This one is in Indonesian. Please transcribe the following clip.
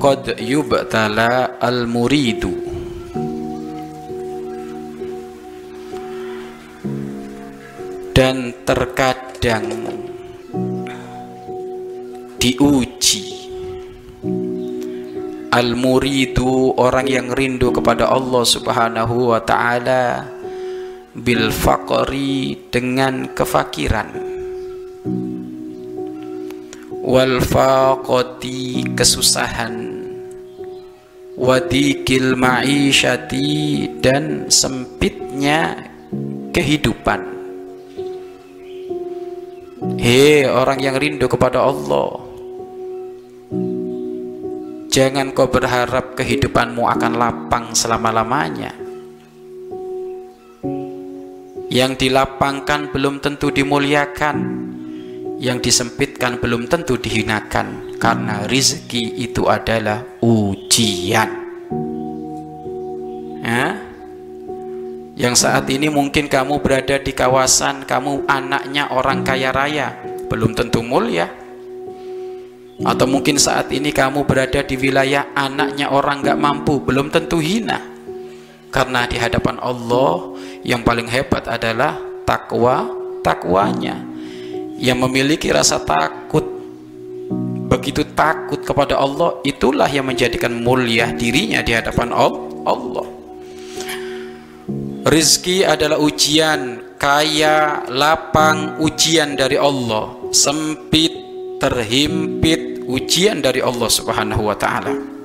qad yubtala al-muridu. Dan terkadang diuji al-muridu orang yang rindu kepada Allah Subhanahu wa taala bil faqri dengan kefakiran. Wal faqati kesusahan wadikil ma'isyati dan sempitnya kehidupan. Hei orang yang rindu kepada Allah. Jangan kau berharap kehidupanmu akan lapang selama-lamanya. Yang dilapangkan belum tentu dimuliakan Yang disempitkan belum tentu dihinakan Karena rizki itu adalah ujian ya? Yang saat ini mungkin kamu berada di kawasan, kamu anaknya orang kaya raya, belum tentu mulia. Atau mungkin saat ini kamu berada di wilayah anaknya orang gak mampu, belum tentu hina. Karena di hadapan Allah yang paling hebat adalah takwa, takwanya. Yang memiliki rasa takut, begitu takut kepada Allah, itulah yang menjadikan mulia dirinya di hadapan Allah. Rizki adalah ujian, kaya, lapang, ujian dari Allah. Sempit, terhimpit, ujian dari Allah Subhanahu wa taala.